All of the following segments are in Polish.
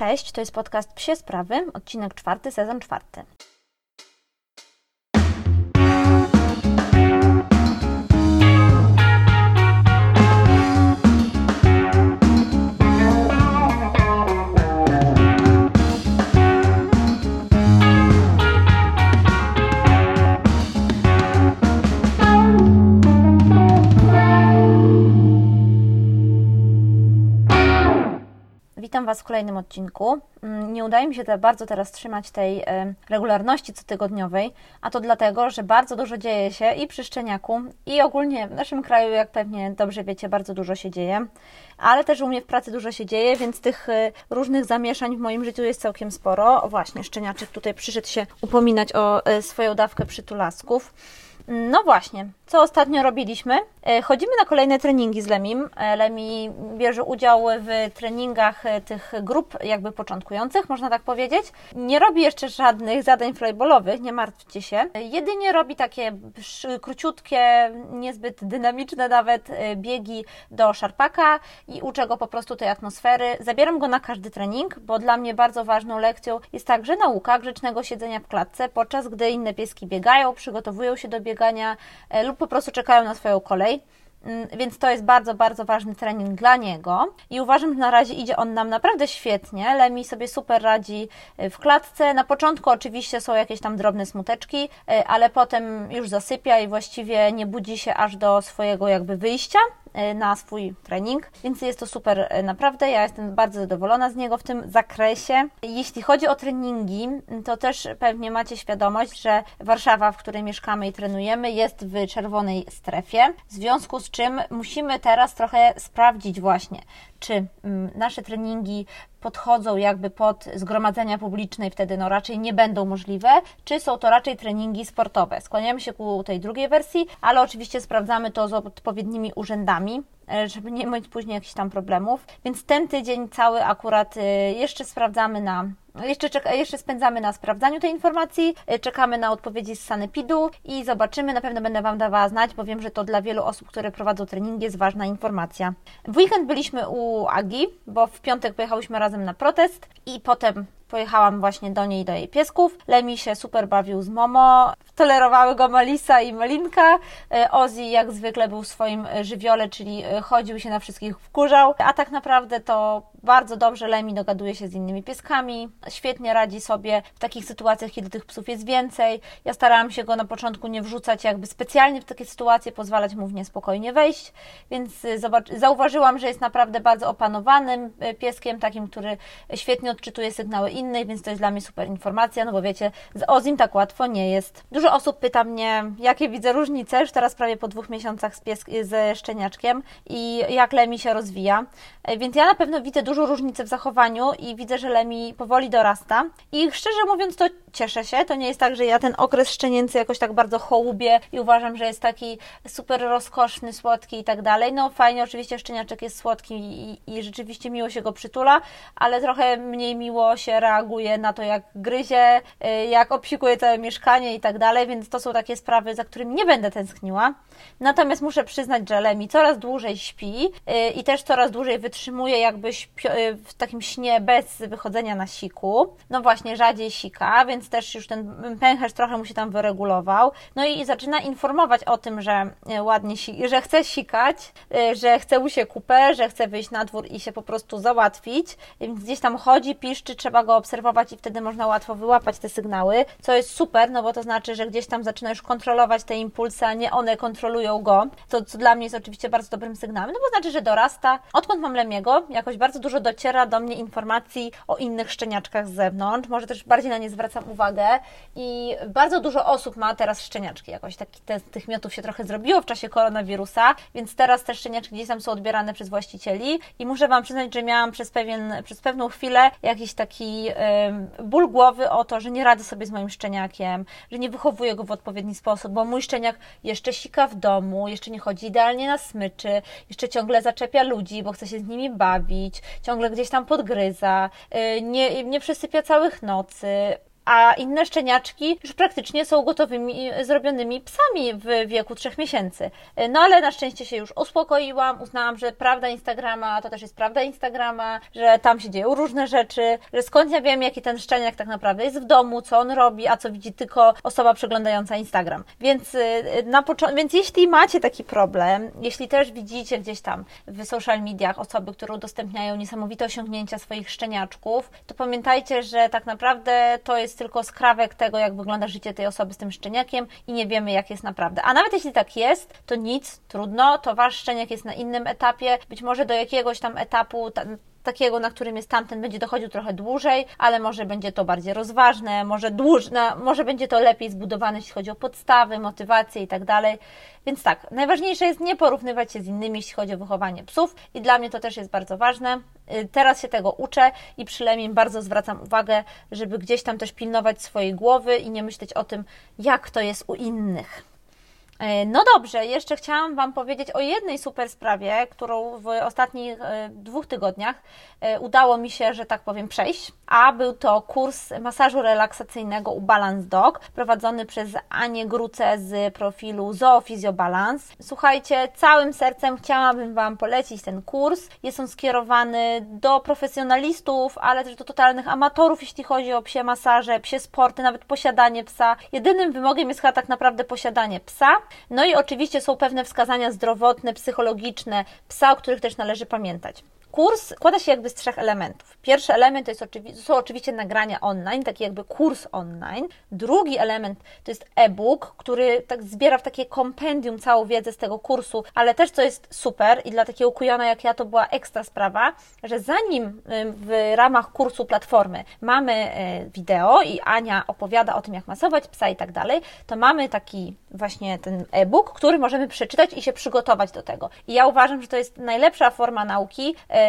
Cześć, to jest podcast Psie Sprawy, odcinek czwarty, sezon czwarty. Witam Was w kolejnym odcinku. Mm, Nie udaje mi się te bardzo teraz trzymać tej e, regularności cotygodniowej, a to dlatego, że bardzo dużo dzieje się i przy szczeniaku, i ogólnie w naszym kraju, jak pewnie dobrze wiecie, bardzo dużo się dzieje, ale też u mnie w pracy dużo się dzieje, więc tych e, różnych zamieszań w moim życiu jest całkiem sporo. O właśnie, szczeniaczek tutaj przyszedł się upominać o e, swoją dawkę przytulasków. No właśnie, co ostatnio robiliśmy? E, Chodzimy na kolejne treningi z Lemim. E, Lemi bierze udział w treningach e, tych grup jakby początkujących, można tak powiedzieć. Nie robi jeszcze żadnych zadań flybolowych, nie martwcie się. Jedynie robi takie króciutkie, niezbyt dynamiczne nawet biegi do szarpaka i uczę go po prostu tej atmosfery. Zabieram go na każdy trening, bo dla mnie bardzo ważną lekcją jest także nauka grzecznego siedzenia w klatce, podczas gdy inne pieski biegają, przygotowują się do biegania e, lub po prostu czekają na swoją kolej. Mm, Więc to jest bardzo, bardzo ważny trening dla niego i uważam, że na razie idzie on nam naprawdę świetnie. Lemi sobie super radzi e, w klatce. Na początku oczywiście są jakieś tam drobne smuteczki, e, ale potem już zasypia i właściwie nie budzi się aż do swojego jakby wyjścia e, na swój trening, więc jest to super naprawdę. Ja jestem bardzo zadowolona z niego w tym zakresie. Jeśli chodzi o treningi, to też pewnie macie świadomość, że Warszawa, w której mieszkamy i trenujemy, jest w czerwonej strefie, w związku z czym musimy teraz trochę sprawdzić właśnie, czy mm, nasze treningi podchodzą jakby pod zgromadzenia publiczne i wtedy no raczej nie będą możliwe, czy są to raczej treningi sportowe. Skłaniamy się ku tej drugiej wersji, ale oczywiście sprawdzamy to z odpowiednimi urzędami, e, żeby nie mieć później jakichś tam problemów. Więc ten tydzień cały akurat e, jeszcze sprawdzamy na jeszcze, czeka, jeszcze spędzamy na sprawdzaniu tej informacji, e, czekamy na odpowiedzi z Sanepidu i zobaczymy. Na pewno będę Wam dawała znać, bo wiem, że to dla wielu osób, które prowadzą treningi, jest ważna informacja. W weekend byliśmy u Agi, bo w piątek pojechałyśmy razem na protest i potem pojechałam właśnie do niej, do jej piesków. Lemi się super bawił z Momo, tolerowały go Malisa i Malinka. E, Ozzy jak zwykle był w swoim e, żywiole, czyli chodził się na wszystkich wkurzał, a tak naprawdę to bardzo dobrze Lemi dogaduje się z innymi pieskami, świetnie radzi sobie w takich sytuacjach, kiedy tych psów jest więcej. Ja starałam się go na początku nie wrzucać jakby specjalnie w takie sytuacje, pozwalać mu w nie spokojnie wejść, więc y, zauważyłam, że jest naprawdę bardzo opanowanym y, pieskiem, takim, który świetnie odczytuje sygnały innych, więc to jest dla mnie super informacja, no bo wiecie, z Ozim tak łatwo nie jest. Dużo osób pyta mnie, jakie widzę różnice, już teraz prawie po dwóch miesiącach z piesk- ze szczeniaczkiem i jak Lemi się rozwija, E, więc ja na pewno widzę dużą różnicę w zachowaniu i widzę, że Lemi powoli dorasta. I szczerze mówiąc to cieszę się, to nie jest tak, że ja ten okres szczenięcy jakoś tak bardzo hołubię i uważam, że jest taki super rozkoszny, słodki i tak dalej. No fajnie, oczywiście szczeniaczek jest słodki i, i rzeczywiście miło się go przytula, ale trochę mniej miło się reaguje na to, jak gryzie, y, jak obsikuje całe mieszkanie i tak dalej, więc to są takie sprawy, za którymi nie będę tęskniła. Natomiast muszę przyznać, że Lemi coraz dłużej śpi y, i też coraz dłużej wytrzymuje jakby y, w takim śnie bez wychodzenia na siku. No właśnie, rzadziej sika, więc też już ten pęcherz trochę mu się tam wyregulował. No i zaczyna informować o tym, że y, ładnie si- że chce sikać, y, że chce mu się kupę, że chce wyjść na dwór i się po prostu załatwić. Więc gdzieś tam chodzi, piszczy, trzeba go obserwować i wtedy można łatwo wyłapać te sygnały, co jest super, no bo to znaczy, że gdzieś tam zaczyna już kontrolować te impulsy, a nie one kontrolują go. Co dla mnie jest oczywiście bardzo dobrym sygnałem, no bo znaczy, że dorasta. Odkąd mam Lemiego, jakoś bardzo dużo dociera do mnie informacji o innych szczeniaczkach z zewnątrz, może też bardziej na nie zwracam uwagę i bardzo dużo osób ma teraz szczeniaczki, jakoś taki te, tych miotów się trochę zrobiło w czasie koronawirusa, więc teraz te szczeniaczki gdzieś tam są odbierane przez właścicieli i muszę Wam przyznać, że miałam przez, pewien, przez pewną chwilę jakiś taki ym, ból głowy o to, że nie radzę sobie z moim szczeniakiem, że nie wychowuję go w odpowiedni sposób, bo mój szczeniak jeszcze sika w domu, jeszcze nie chodzi idealnie na smyczy, jeszcze ciągle zaczepia ludzi, bo chce się z nimi bawić, ciągle gdzieś tam podgryza, yy, nie, nie przesypia całych nocy, a inne szczeniaczki już praktycznie są gotowymi, zrobionymi psami w wieku trzech miesięcy. No ale na szczęście się już uspokoiłam, uznałam, że prawda Instagrama to też jest prawda Instagrama, że tam się dzieją różne rzeczy, że skąd ja wiem, jaki ten szczeniak tak naprawdę jest w domu, co on robi, a co widzi tylko osoba przeglądająca Instagram. Więc, y, na więc jeśli macie taki problem, jeśli też widzicie gdzieś tam w social mediach osoby, które udostępniają niesamowite osiągnięcia swoich szczeniaczków, to pamiętajcie, że tak naprawdę to jest tylko skrawek tego, jak wygląda życie tej osoby z tym szczeniakiem i nie wiemy, jak jest naprawdę. A nawet jeśli tak jest, to nic, trudno, to wasz szczeniak jest na innym etapie, być może do jakiegoś tam etapu takiego, na którym jest tamten, będzie dochodził trochę dłużej, ale może będzie to bardziej rozważne, może, dłuż, no, może będzie to lepiej zbudowane, jeśli chodzi o podstawy, motywację i tak dalej. Więc tak, najważniejsze jest nie porównywać się z innymi, jeśli chodzi o wychowanie psów i dla mnie to też jest bardzo ważne. Y, teraz się tego uczę i przy Lemim bardzo zwracam uwagę, żeby gdzieś tam też pilnować swojej głowy i nie myśleć o tym, jak to jest u innych. E, no dobrze, jeszcze chciałam Wam powiedzieć o jednej super sprawie, którą w ostatnich e, dwóch tygodniach e, udało mi się, że tak powiem, przejść, a był to kurs masażu relaksacyjnego u Balance Dog, prowadzony przez Anię Gruce z profilu Zoofizio Balance. Słuchajcie, całym sercem chciałabym Wam polecić ten kurs. Jest on skierowany do profesjonalistów, ale też do totalnych amatorów, jeśli chodzi o psie masaże, psie sporty, nawet posiadanie psa. Jedynym wymogiem jest chyba tak naprawdę posiadanie psa. No i oczywiście są pewne wskazania zdrowotne, psychologiczne psa, o których też należy pamiętać. Kurs składa się jakby z trzech elementów. Pierwszy element to, jest oczywi są oczywiście nagrania online, taki jakby kurs online. Drugi element to jest e-book, który tak zbiera w takie kompendium całą wiedzę z tego kursu, ale też co jest super i dla takiego kujona jak ja to była ekstra sprawa, że zanim w ramach kursu platformy mamy e, wideo i Ania opowiada o tym, jak masować psa i tak dalej, to mamy taki właśnie ten e-book, który możemy przeczytać i się przygotować do tego. I ja uważam, że to jest najlepsza forma nauki, e,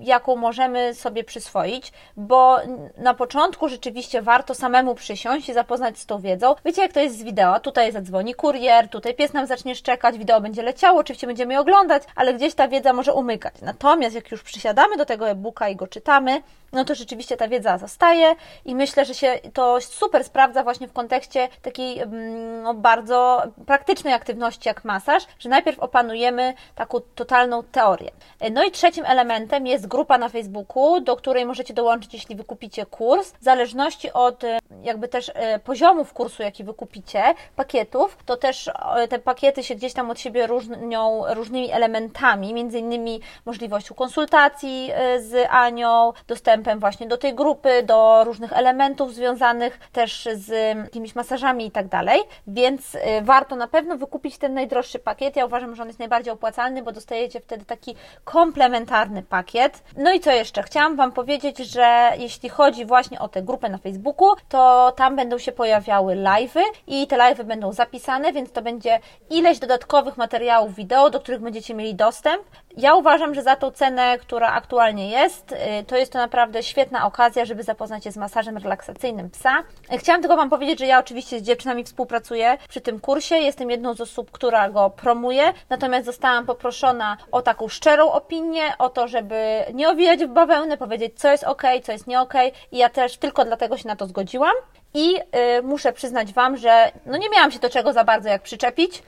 jaką możemy sobie przyswoić, bo na początku rzeczywiście warto samemu przysiąść i zapoznać z tą wiedzą. Wiecie, jak to jest z wideo? Tutaj zadzwoni kurier, tutaj pies nam zacznie szczekać, wideo będzie leciało, oczywiście będziemy je oglądać, ale gdzieś ta wiedza może umykać. Natomiast jak już przysiadamy do tego e-booka i go czytamy, no to rzeczywiście ta wiedza zostaje i myślę, że się to super sprawdza właśnie w kontekście takiej mm, no, bardzo praktycznej aktywności jak masaż, że najpierw opanujemy taką totalną teorię. No i trzecim elementem jest grupa na Facebooku, do której możecie dołączyć, jeśli wykupicie kurs. W zależności od e, jakby też e, poziomów kursu, jaki wykupicie, pakietów, to też e, te pakiety się gdzieś tam od siebie różnią różnymi elementami, między innymi możliwością konsultacji z Anią, dostępem właśnie do tej grupy, do różnych elementów związanych też z jakimiś masażami i tak dalej, więc warto na pewno wykupić ten najdroższy pakiet. Ja uważam, że on jest najbardziej opłacalny, bo dostajecie wtedy taki komplementarny pakiet. No i co jeszcze? Chciałam Wam powiedzieć, że jeśli chodzi właśnie o tę grupę na Facebooku, to tam będą się pojawiały live'y i te live'y będą zapisane, więc to będzie ileś dodatkowych materiałów wideo, do których będziecie mieli dostęp. Ja uważam, że za tą cenę, która aktualnie jest, y, to jest to naprawdę świetna okazja, żeby zapoznać się z masażem relaksacyjnym psa. Chciałam tylko Wam powiedzieć, że ja oczywiście z dziewczynami współpracuję przy tym kursie. Jestem jedną z osób, która go promuje, natomiast zostałam poproszona o taką szczerą opinię, o to, żeby nie owijać w bawełnę, powiedzieć, co jest ok, co jest nie ok. I ja też tylko dlatego się na to zgodziłam. I y, muszę przyznać Wam, że no nie miałam się do czego za bardzo jak przyczepić.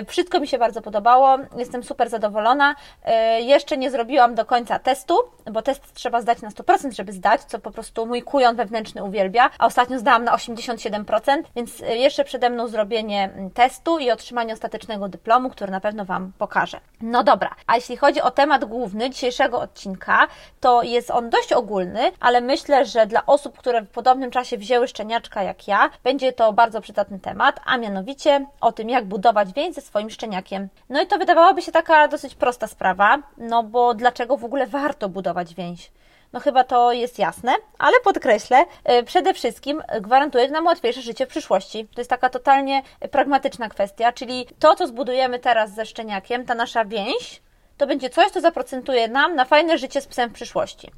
Y, wszystko mi się bardzo podobało, jestem super zadowolona. Y, jeszcze nie zrobiłam do końca testu, bo test trzeba zdać na 100%, żeby zdać, co po prostu mój kujon wewnętrzny uwielbia, a ostatnio zdałam na 87%, więc y, jeszcze przede mną zrobienie mm, testu i otrzymanie ostatecznego dyplomu, który na pewno Wam pokażę. No dobra, a jeśli chodzi o temat główny dzisiejszego odcinka, to jest on dość ogólny, ale myślę, że dla osób, które w podobnym czasie wzięły szczeniaczkę jak ja, będzie to bardzo przydatny temat, a mianowicie o tym, jak budować więź ze swoim szczeniakiem. No i to wydawałoby się taka dosyć prosta sprawa, no bo dlaczego w ogóle warto budować więź? No chyba to jest jasne, ale podkreślę, e, przede wszystkim gwarantuje nam łatwiejsze życie w przyszłości. To jest taka totalnie pragmatyczna kwestia, czyli to, co zbudujemy teraz ze szczeniakiem, ta nasza więź, to będzie coś, co zaprocentuje nam na fajne życie z psem w przyszłości.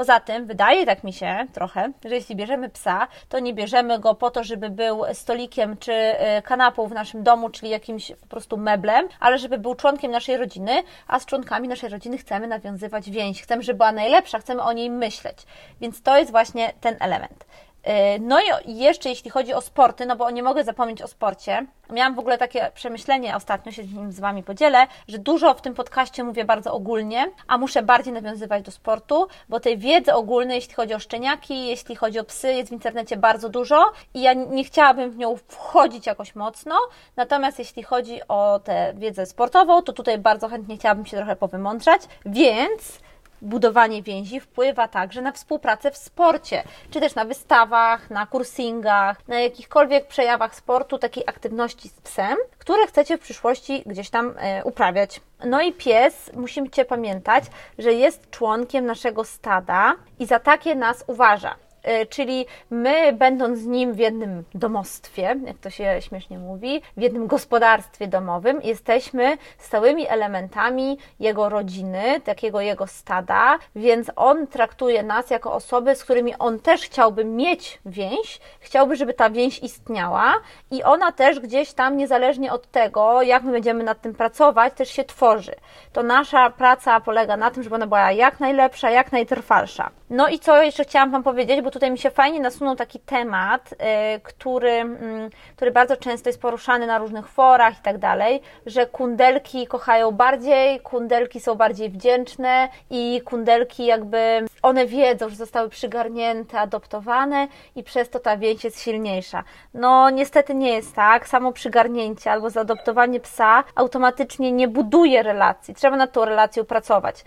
Poza tym, wydaje tak mi się trochę, że jeśli bierzemy psa, to nie bierzemy go po to, żeby był stolikiem czy y, kanapą w naszym domu, czyli jakimś po prostu meblem, ale żeby był członkiem naszej rodziny, a z członkami naszej rodziny chcemy nawiązywać więź, chcemy, żeby była najlepsza, chcemy o niej myśleć. Więc to jest właśnie ten element. E, no i jeszcze jeśli chodzi o sporty, no bo nie mogę zapomnieć o sporcie. Miałam w ogóle takie przemyślenie, ostatnio się z nim z Wami podzielę, że dużo w tym podcaście mówię bardzo ogólnie, a muszę bardziej nawiązywać do sportu, bo tej wiedzy ogólnej, jeśli chodzi o szczeniaki, jeśli chodzi o psy, jest w internecie bardzo dużo i ja nie chciałabym w nią wchodzić jakoś mocno. Natomiast jeśli chodzi o tę wiedzę sportową, to tutaj bardzo chętnie chciałabym się trochę powymądrzać, więc budowanie więzi wpływa także na współpracę w sporcie, czy też na wystawach, na kursingach, na jakichkolwiek przejawach sportu, takiej aktywności z psem, które chcecie w przyszłości gdzieś tam e, uprawiać. No i pies, musimy pamiętać, że jest członkiem naszego stada i za takie nas uważa. E, czyli my, będąc z nim w jednym domostwie, jak to się śmiesznie mówi, w jednym gospodarstwie domowym, jesteśmy stałymi elementami jego rodziny, takiego jego stada, więc on traktuje nas jako osoby, z którymi on też chciałby mieć więź, chciałby, żeby ta więź istniała i ona też gdzieś tam, niezależnie od tego, jak my będziemy nad tym pracować, też się tworzy. To nasza praca polega na tym, żeby ona była jak najlepsza, jak najtrwalsza. No i co jeszcze chciałam Wam powiedzieć, bo tutaj mi się fajnie nasunął taki temat, y, który, mm, który bardzo często jest poruszany na różnych forach i tak dalej, że kundelki kochają bardziej, kundelki są bardziej wdzięczne i kundelki jakby one wiedzą, że zostały przygarnięte, adoptowane i przez to ta więź jest silniejsza. No niestety nie jest tak. Samo przygarnięcie albo zaadoptowanie psa automatycznie nie buduje relacji. Trzeba nad tą relacją pracować.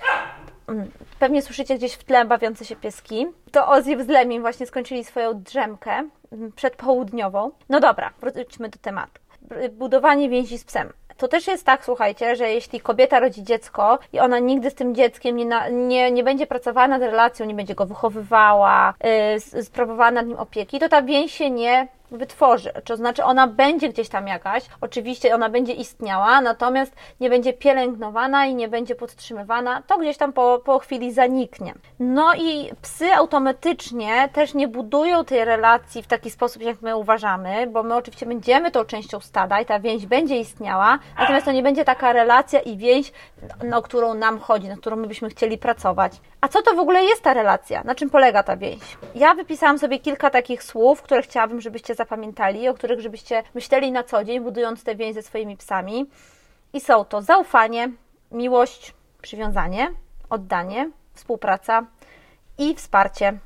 Pewnie słyszycie gdzieś w tle bawiące się pieski. To Ozzy z Lemim właśnie skończyli swoją drzemkę mm, przedpołudniową. No dobra, wróćmy do tematu. Budowanie więzi z psem. To też jest tak, słuchajcie, że jeśli kobieta rodzi dziecko i ona nigdy z tym dzieckiem nie, na, nie, nie będzie pracowała nad relacją, nie będzie go wychowywała, yy, sprawowała nad nim opieki, to ta więź się nie wytworzy. To znaczy ona będzie gdzieś tam jakaś, oczywiście ona będzie istniała, natomiast nie będzie pielęgnowana i nie będzie podtrzymywana, to gdzieś tam po, po chwili zaniknie. No i psy automatycznie też nie budują tej relacji w taki sposób, jak my uważamy, bo my oczywiście będziemy tą częścią stada i ta więź będzie istniała, natomiast to nie będzie taka relacja i więź, no, o którą nam chodzi, na którą my byśmy chcieli pracować. A co to w ogóle jest ta relacja? Na czym polega ta więź? Ja wypisałam sobie kilka takich słów, które chciałabym, żebyście zapamiętali, o których żebyście myśleli na co dzień, budując tę więź ze swoimi psami. I są to zaufanie, miłość, przywiązanie, oddanie, współpraca i wsparcie.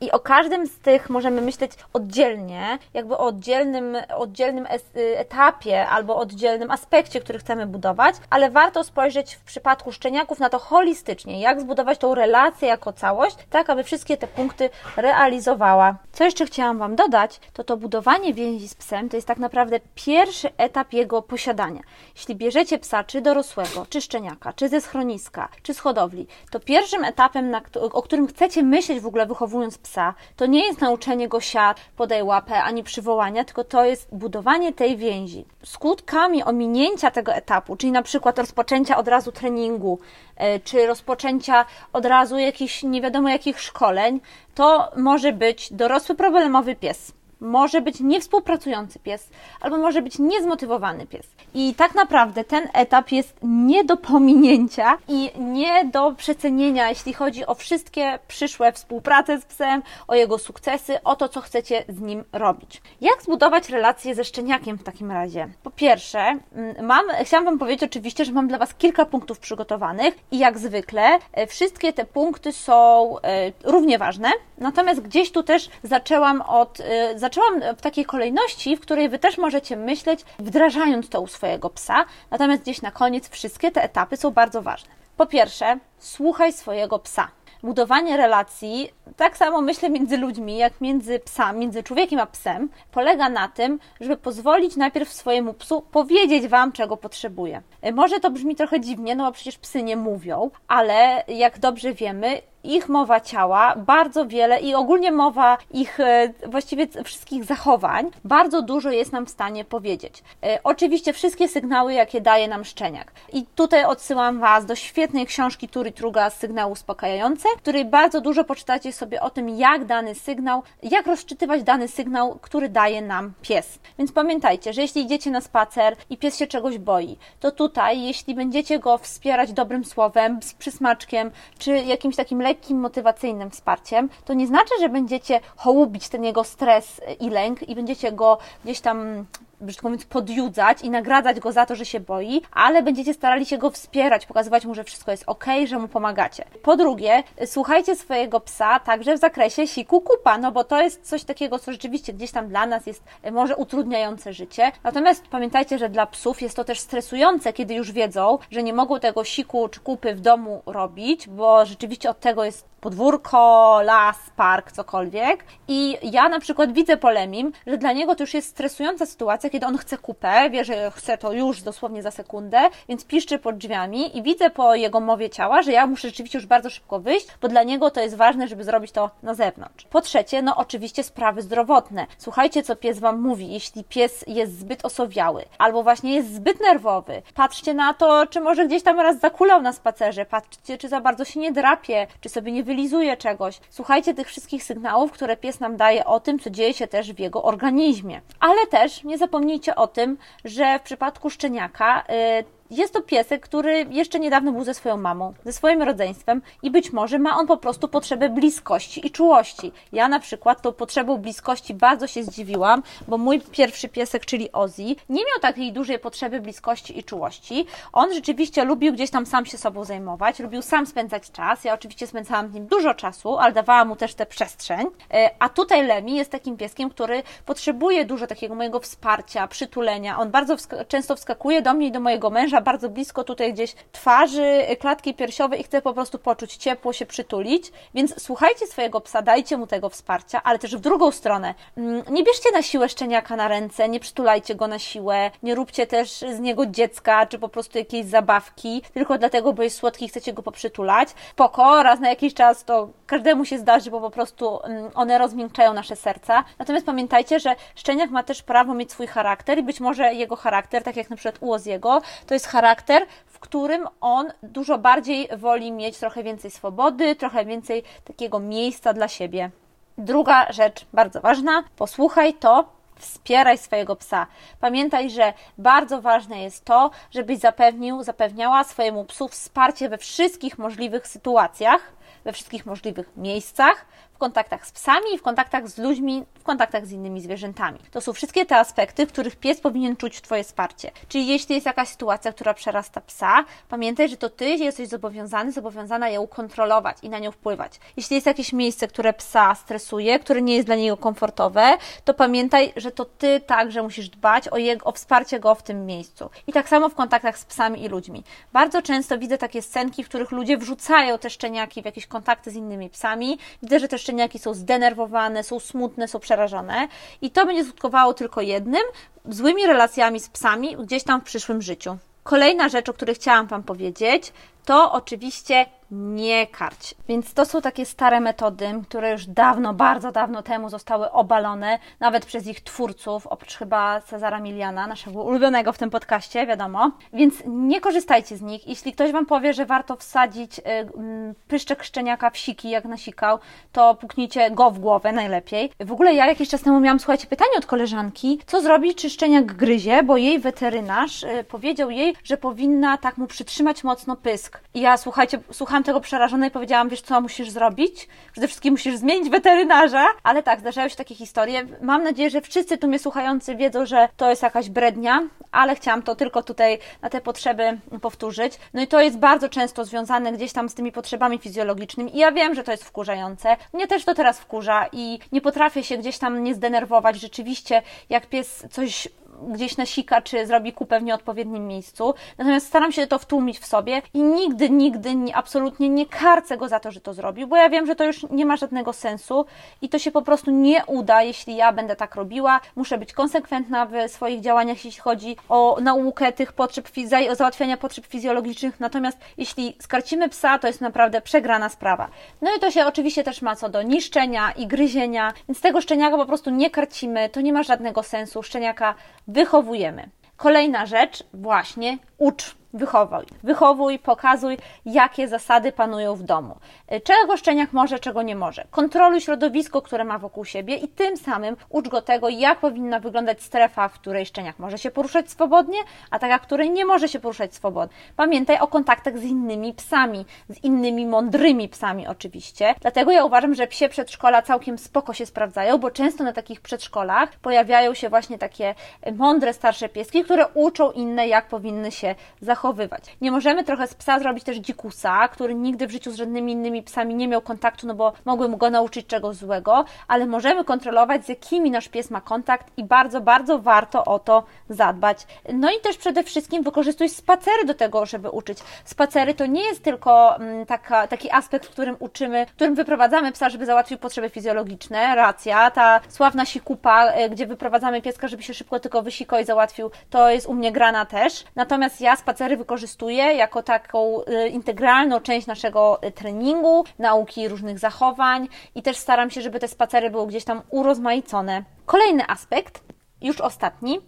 I o każdym z tych możemy myśleć oddzielnie, jakby o oddzielnym, oddzielnym etapie albo oddzielnym aspekcie, który chcemy budować, ale warto spojrzeć w przypadku szczeniaków na to holistycznie, jak zbudować tą relację jako całość, tak aby wszystkie te punkty realizowała. Co jeszcze chciałam Wam dodać, to to budowanie więzi z psem to jest tak naprawdę pierwszy etap jego posiadania. Jeśli bierzecie psa, czy dorosłego, czy szczeniaka, czy ze schroniska, czy z hodowli, to pierwszym etapem, o którym chcecie myśleć w ogóle wychowując psa, psa, to nie jest nauczenie go siad, podaj łapę, ani przywołania, tylko to jest budowanie tej więzi. Skutkami ominięcia tego etapu, czyli na przykład rozpoczęcia od razu treningu, e, czy rozpoczęcia od razu jakichś nie wiadomo jakich szkoleń, to może być dorosły problemowy pies może być niewspółpracujący pies, albo może być niezmotywowany pies. I tak naprawdę ten etap jest nie do pominięcia i nie do przecenienia, jeśli chodzi o wszystkie przyszłe współprace z psem, o jego sukcesy, o to, co chcecie z nim robić. Jak zbudować relacje ze szczeniakiem w takim razie? Po pierwsze, mm, mam, chciałam Wam powiedzieć oczywiście, że mam dla Was kilka punktów przygotowanych i jak zwykle e, wszystkie te punkty są e, równie ważne, natomiast gdzieś tu też zaczęłam od, e, zaczęłam w takiej kolejności, w której Wy też możecie myśleć, wdrażając to u swojego psa, natomiast gdzieś na koniec wszystkie te etapy są bardzo ważne. Po pierwsze, słuchaj swojego psa budowanie relacji, tak samo myślę między ludźmi, jak między psami, między człowiekiem a psem, polega na tym, żeby pozwolić najpierw swojemu psu powiedzieć Wam, czego potrzebuje. Może to brzmi trochę dziwnie, no bo przecież psy nie mówią, ale jak dobrze wiemy, ich mowa ciała, bardzo wiele i ogólnie mowa ich e, właściwie wszystkich zachowań, bardzo dużo jest nam w stanie powiedzieć. E, oczywiście wszystkie sygnały, jakie daje nam szczeniak. I tutaj odsyłam Was do świetnej książki Turi Truga Sygnały Uspokajające, w której bardzo dużo poczytacie sobie o tym, jak dany sygnał, jak rozczytywać dany sygnał, który daje nam pies. Więc pamiętajcie, że jeśli idziecie na spacer i pies się czegoś boi, to tutaj, jeśli będziecie go wspierać dobrym słowem, z przysmaczkiem, czy jakimś takim lekkim, motywacyjnym wsparciem, to nie znaczy, że będziecie hołubić ten jego stres i lęk i będziecie go gdzieś tam brzydko mówiąc, podjudzać i nagradzać go za to, że się boi, ale będziecie starali się go wspierać, pokazywać mu, że wszystko jest ok, że mu pomagacie. Po drugie, słuchajcie swojego psa także w zakresie siku kupa, no bo to jest coś takiego, co rzeczywiście gdzieś tam dla nas jest e, może utrudniające życie. Natomiast pamiętajcie, że dla psów jest to też stresujące, kiedy już wiedzą, że nie mogą tego siku czy kupy w domu robić, bo rzeczywiście od tego jest podwórko, las, park, cokolwiek. I ja na przykład widzę po Lemim, że dla niego to już jest stresująca sytuacja, kiedy on chce kupę, wie, że chce to już dosłownie za sekundę, więc piszczy pod drzwiami i widzę po jego mowie ciała, że ja muszę rzeczywiście już bardzo szybko wyjść, bo dla niego to jest ważne, żeby zrobić to na zewnątrz. Po trzecie, no oczywiście sprawy zdrowotne. Słuchajcie, co pies Wam mówi. Jeśli pies jest zbyt osowiały, albo właśnie jest zbyt nerwowy, patrzcie na to, czy może gdzieś tam raz zakulał na spacerze, patrzcie, czy za bardzo się nie drapie, czy sobie nie wylizuje czegoś. Słuchajcie tych wszystkich sygnałów, które pies nam daje o tym, co dzieje się też w jego organizmie. Ale też nie zapomnijcie o tym, że w przypadku szczeniaka yy, jest to piesek, który jeszcze niedawno był ze swoją mamą, ze swoim rodzeństwem i być może ma on po prostu potrzebę bliskości i czułości. Ja na przykład tą potrzebą bliskości bardzo się zdziwiłam, bo mój pierwszy piesek, czyli Ozzy, nie miał takiej dużej potrzeby bliskości i czułości. On rzeczywiście lubił gdzieś tam sam się sobą zajmować, lubił sam spędzać czas. Ja oczywiście spędzałam z nim dużo czasu, ale dawałam mu też tę przestrzeń. E, a tutaj Lemi jest takim pieskiem, który potrzebuje dużo takiego mojego wsparcia, przytulenia. On bardzo wsk często wskakuje do mnie i do mojego męża bardzo blisko tutaj gdzieś twarzy, klatki piersiowej i chce po prostu poczuć ciepło, się przytulić. Więc słuchajcie swojego psa, dajcie mu tego wsparcia, ale też w drugą stronę. Mm, nie bierzcie na siłę szczeniaka na ręce, nie przytulajcie go na siłę, nie róbcie też z niego dziecka, czy po prostu jakiejś zabawki, tylko dlatego, bo jest słodki i chcecie go poprzytulać. Poko, raz na jakiś czas to każdemu się zdarzy, bo po prostu mm, one rozmiękczają nasze serca. Natomiast pamiętajcie, że szczeniak ma też prawo mieć swój charakter i być może jego charakter, tak jak na przykład u Oziego, to jest charakter, w którym on dużo bardziej woli mieć trochę więcej swobody, trochę więcej takiego miejsca dla siebie. Druga rzecz bardzo ważna, posłuchaj to, wspieraj swojego psa. Pamiętaj, że bardzo ważne jest to, żebyś zapewnił, zapewniała swojemu psu wsparcie we wszystkich możliwych sytuacjach, we wszystkich możliwych miejscach, kontaktach z psami, w kontaktach z ludźmi, w kontaktach z innymi zwierzętami. To są wszystkie te aspekty, w których pies powinien czuć Twoje wsparcie. Czyli jeśli jest jakaś sytuacja, która przerasta psa, pamiętaj, że to Ty jesteś zobowiązany, zobowiązana ją kontrolować i na nią wpływać. Jeśli jest jakieś miejsce, które psa stresuje, które nie jest dla niego komfortowe, to pamiętaj, że to Ty także musisz dbać o, jego, o wsparcie go w tym miejscu. I tak samo w kontaktach z psami i ludźmi. Bardzo często widzę takie scenki, w których ludzie wrzucają te szczeniaki w jakieś kontakty z innymi psami. Widzę, że te szczeniaki są zdenerwowane, są smutne, są przerażone i to będzie skutkowało tylko jednym złymi relacjami z psami gdzieś tam w przyszłym życiu. Kolejna rzecz, o której chciałam Wam powiedzieć, to oczywiście nie karć. Więc to są takie stare metody, które już dawno, bardzo dawno temu zostały obalone, nawet przez ich twórców, oprócz chyba Cezara Miliana, naszego ulubionego w tym podcaście, wiadomo. Więc nie korzystajcie z nich. Jeśli ktoś Wam powie, że warto wsadzić y, mm, pyszczek szczeniaka w siki, jak nasikał, to puknijcie go w głowę najlepiej. W ogóle ja jakiś czas temu miałam, słuchajcie, pytanie od koleżanki, co zrobić, czy szczeniak gryzie, bo jej weterynarz y, powiedział jej, że powinna tak mu przytrzymać mocno pysk. I ja, słuchajcie, słucham byłam tego przerażona i powiedziałam, wiesz co musisz zrobić? Przede wszystkim musisz zmienić weterynarza. Ale tak, zdarzają się takie historie. Mam nadzieję, że wszyscy tu mnie słuchający wiedzą, że to jest jakaś brednia, ale chciałam to tylko tutaj na te potrzeby powtórzyć. No i to jest bardzo często związane gdzieś tam z tymi potrzebami fizjologicznymi i ja wiem, że to jest wkurzające. Mnie też to teraz wkurza i nie potrafię się gdzieś tam nie zdenerwować. Rzeczywiście, jak pies coś gdzieś nasika, czy zrobi kupę w nieodpowiednim miejscu. Natomiast staram się to wtłumić w sobie i nigdy, nigdy, nie, absolutnie nie karcę go za to, że to zrobił, bo ja wiem, że to już nie ma żadnego sensu i to się po prostu nie uda, jeśli ja będę tak robiła. Muszę być konsekwentna w swoich działaniach, jeśli chodzi o naukę tych potrzeb, o załatwiania potrzeb fizjologicznych. Natomiast jeśli skarcimy psa, to jest naprawdę przegrana sprawa. No i to się oczywiście też ma co do niszczenia i gryzienia, więc tego szczeniaka po prostu nie karcimy, to nie ma żadnego sensu. Szczeniaka wychowujemy. Kolejna rzecz, właśnie ucz. Wychowuj. Wychowuj, pokazuj, jakie zasady panują w domu. Y, czego szczeniak może, czego nie może. Kontroluj środowisko, które ma wokół siebie i tym samym ucz go tego, jak powinna wyglądać strefa, w której szczeniak może się poruszać swobodnie, a taka, w której nie może się poruszać swobodnie. Pamiętaj o kontaktach z innymi psami, z innymi mądrymi psami oczywiście. Dlatego ja uważam, że psie przedszkola całkiem spoko się sprawdzają, bo często na takich przedszkolach pojawiają się właśnie takie mądre starsze pieski, które uczą inne, jak powinny się zachowywać. Nie możemy trochę z psa zrobić też dzikusa, który nigdy w życiu z żadnymi innymi psami nie miał kontaktu, no bo mogły go nauczyć czegoś złego, ale możemy kontrolować, z jakimi nasz pies ma kontakt i bardzo, bardzo warto o to zadbać. No i też przede wszystkim wykorzystuj spacery do tego, żeby uczyć. Spacery to nie jest tylko mm, taka, taki aspekt, w którym uczymy, w którym wyprowadzamy psa, żeby załatwił potrzeby fizjologiczne, racja, ta sławna sikupa, e, gdzie wyprowadzamy pieska, żeby się szybko tylko wysikał i załatwił, to jest u mnie grana też. Natomiast ja spacery wykorzystuję jako taką e, integralną część naszego e, treningu, nauki różnych zachowań i też staram się, żeby te spacery były gdzieś tam urozmaicone. Kolejny aspekt, już ostatni,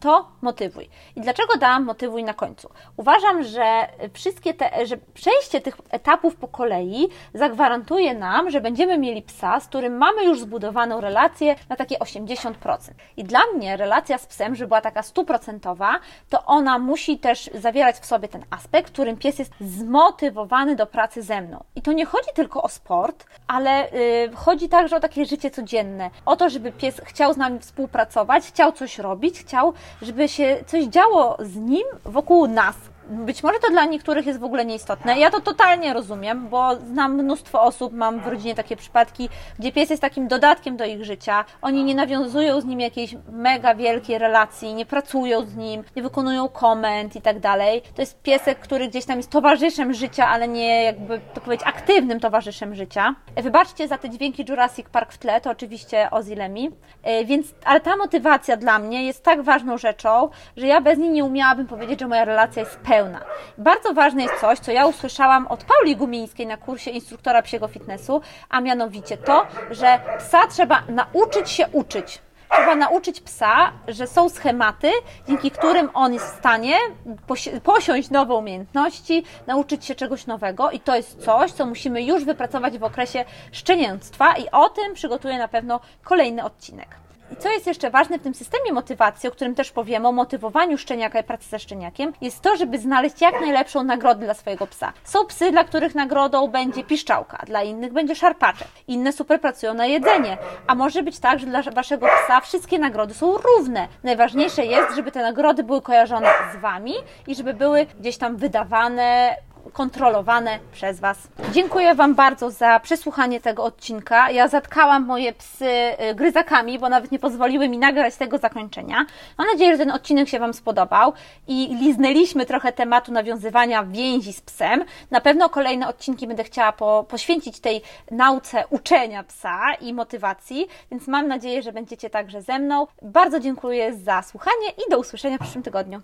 to motywuj. I dlaczego dałam motywuj na końcu? Uważam, że wszystkie te, że przejście tych etapów po kolei zagwarantuje nam, że będziemy mieli psa, z którym mamy już zbudowaną relację na takie 80%. I dla mnie relacja z psem, żeby była taka stuprocentowa, to ona musi też zawierać w sobie ten aspekt, którym pies jest zmotywowany do pracy ze mną. I to nie chodzi tylko o sport, ale yy, chodzi także o takie życie codzienne. O to, żeby pies chciał z nami współpracować, chciał coś robić, chciał żeby się coś działo z nim wokół nas, być może to dla niektórych jest w ogóle nieistotne. Ja to totalnie rozumiem, bo znam mnóstwo osób, mam w rodzinie takie przypadki, gdzie pies jest takim dodatkiem do ich życia. Oni nie nawiązują z nim jakiejś mega wielkiej relacji, nie pracują z nim, nie wykonują komend i tak dalej. To jest piesek, który gdzieś tam jest towarzyszem życia, ale nie jakby to powiedzieć aktywnym towarzyszem życia. Wybaczcie za te dźwięki Jurassic Park w tle, to oczywiście Ozzy. E, więc, ale ta motywacja dla mnie jest tak ważną rzeczą, że ja bez niej nie umiałabym powiedzieć, że moja relacja jest pełna pełna. Bardzo ważne jest coś, co ja usłyszałam od Pauli Gumińskiej na kursie instruktora psiego fitnessu, a mianowicie to, że psa trzeba nauczyć się uczyć. Trzeba nauczyć psa, że są schematy, dzięki którym on jest w stanie posiąść nowe umiejętności, nauczyć się czegoś nowego i to jest coś, co musimy już wypracować w okresie szczenięctwa i o tym przygotuję na pewno kolejny odcinek. I co jest jeszcze ważne w tym systemie motywacji, o którym też powiemy, o motywowaniu szczeniaka i pracy ze szczeniakiem, jest to, żeby znaleźć jak najlepszą nagrodę dla swojego psa. Są psy, dla których nagrodą będzie piszczałka, dla innych będzie szarpaczek, inne super pracują na jedzenie, a może być tak, że dla waszego psa wszystkie nagrody są równe. Najważniejsze jest, żeby te nagrody były kojarzone z wami i żeby były gdzieś tam wydawane kontrolowane przez Was. Dziękuję Wam bardzo za przesłuchanie tego odcinka. Ja zatkałam moje psy y, gryzakami, bo nawet nie pozwoliły mi nagrać tego zakończenia. Mam nadzieję, że ten odcinek się Wam spodobał i liznęliśmy trochę tematu nawiązywania więzi z psem. Na pewno kolejne odcinki będę chciała po, poświęcić tej nauce uczenia psa i motywacji, więc mam nadzieję, że będziecie także ze mną. Bardzo dziękuję za słuchanie i do usłyszenia w przyszłym tygodniu.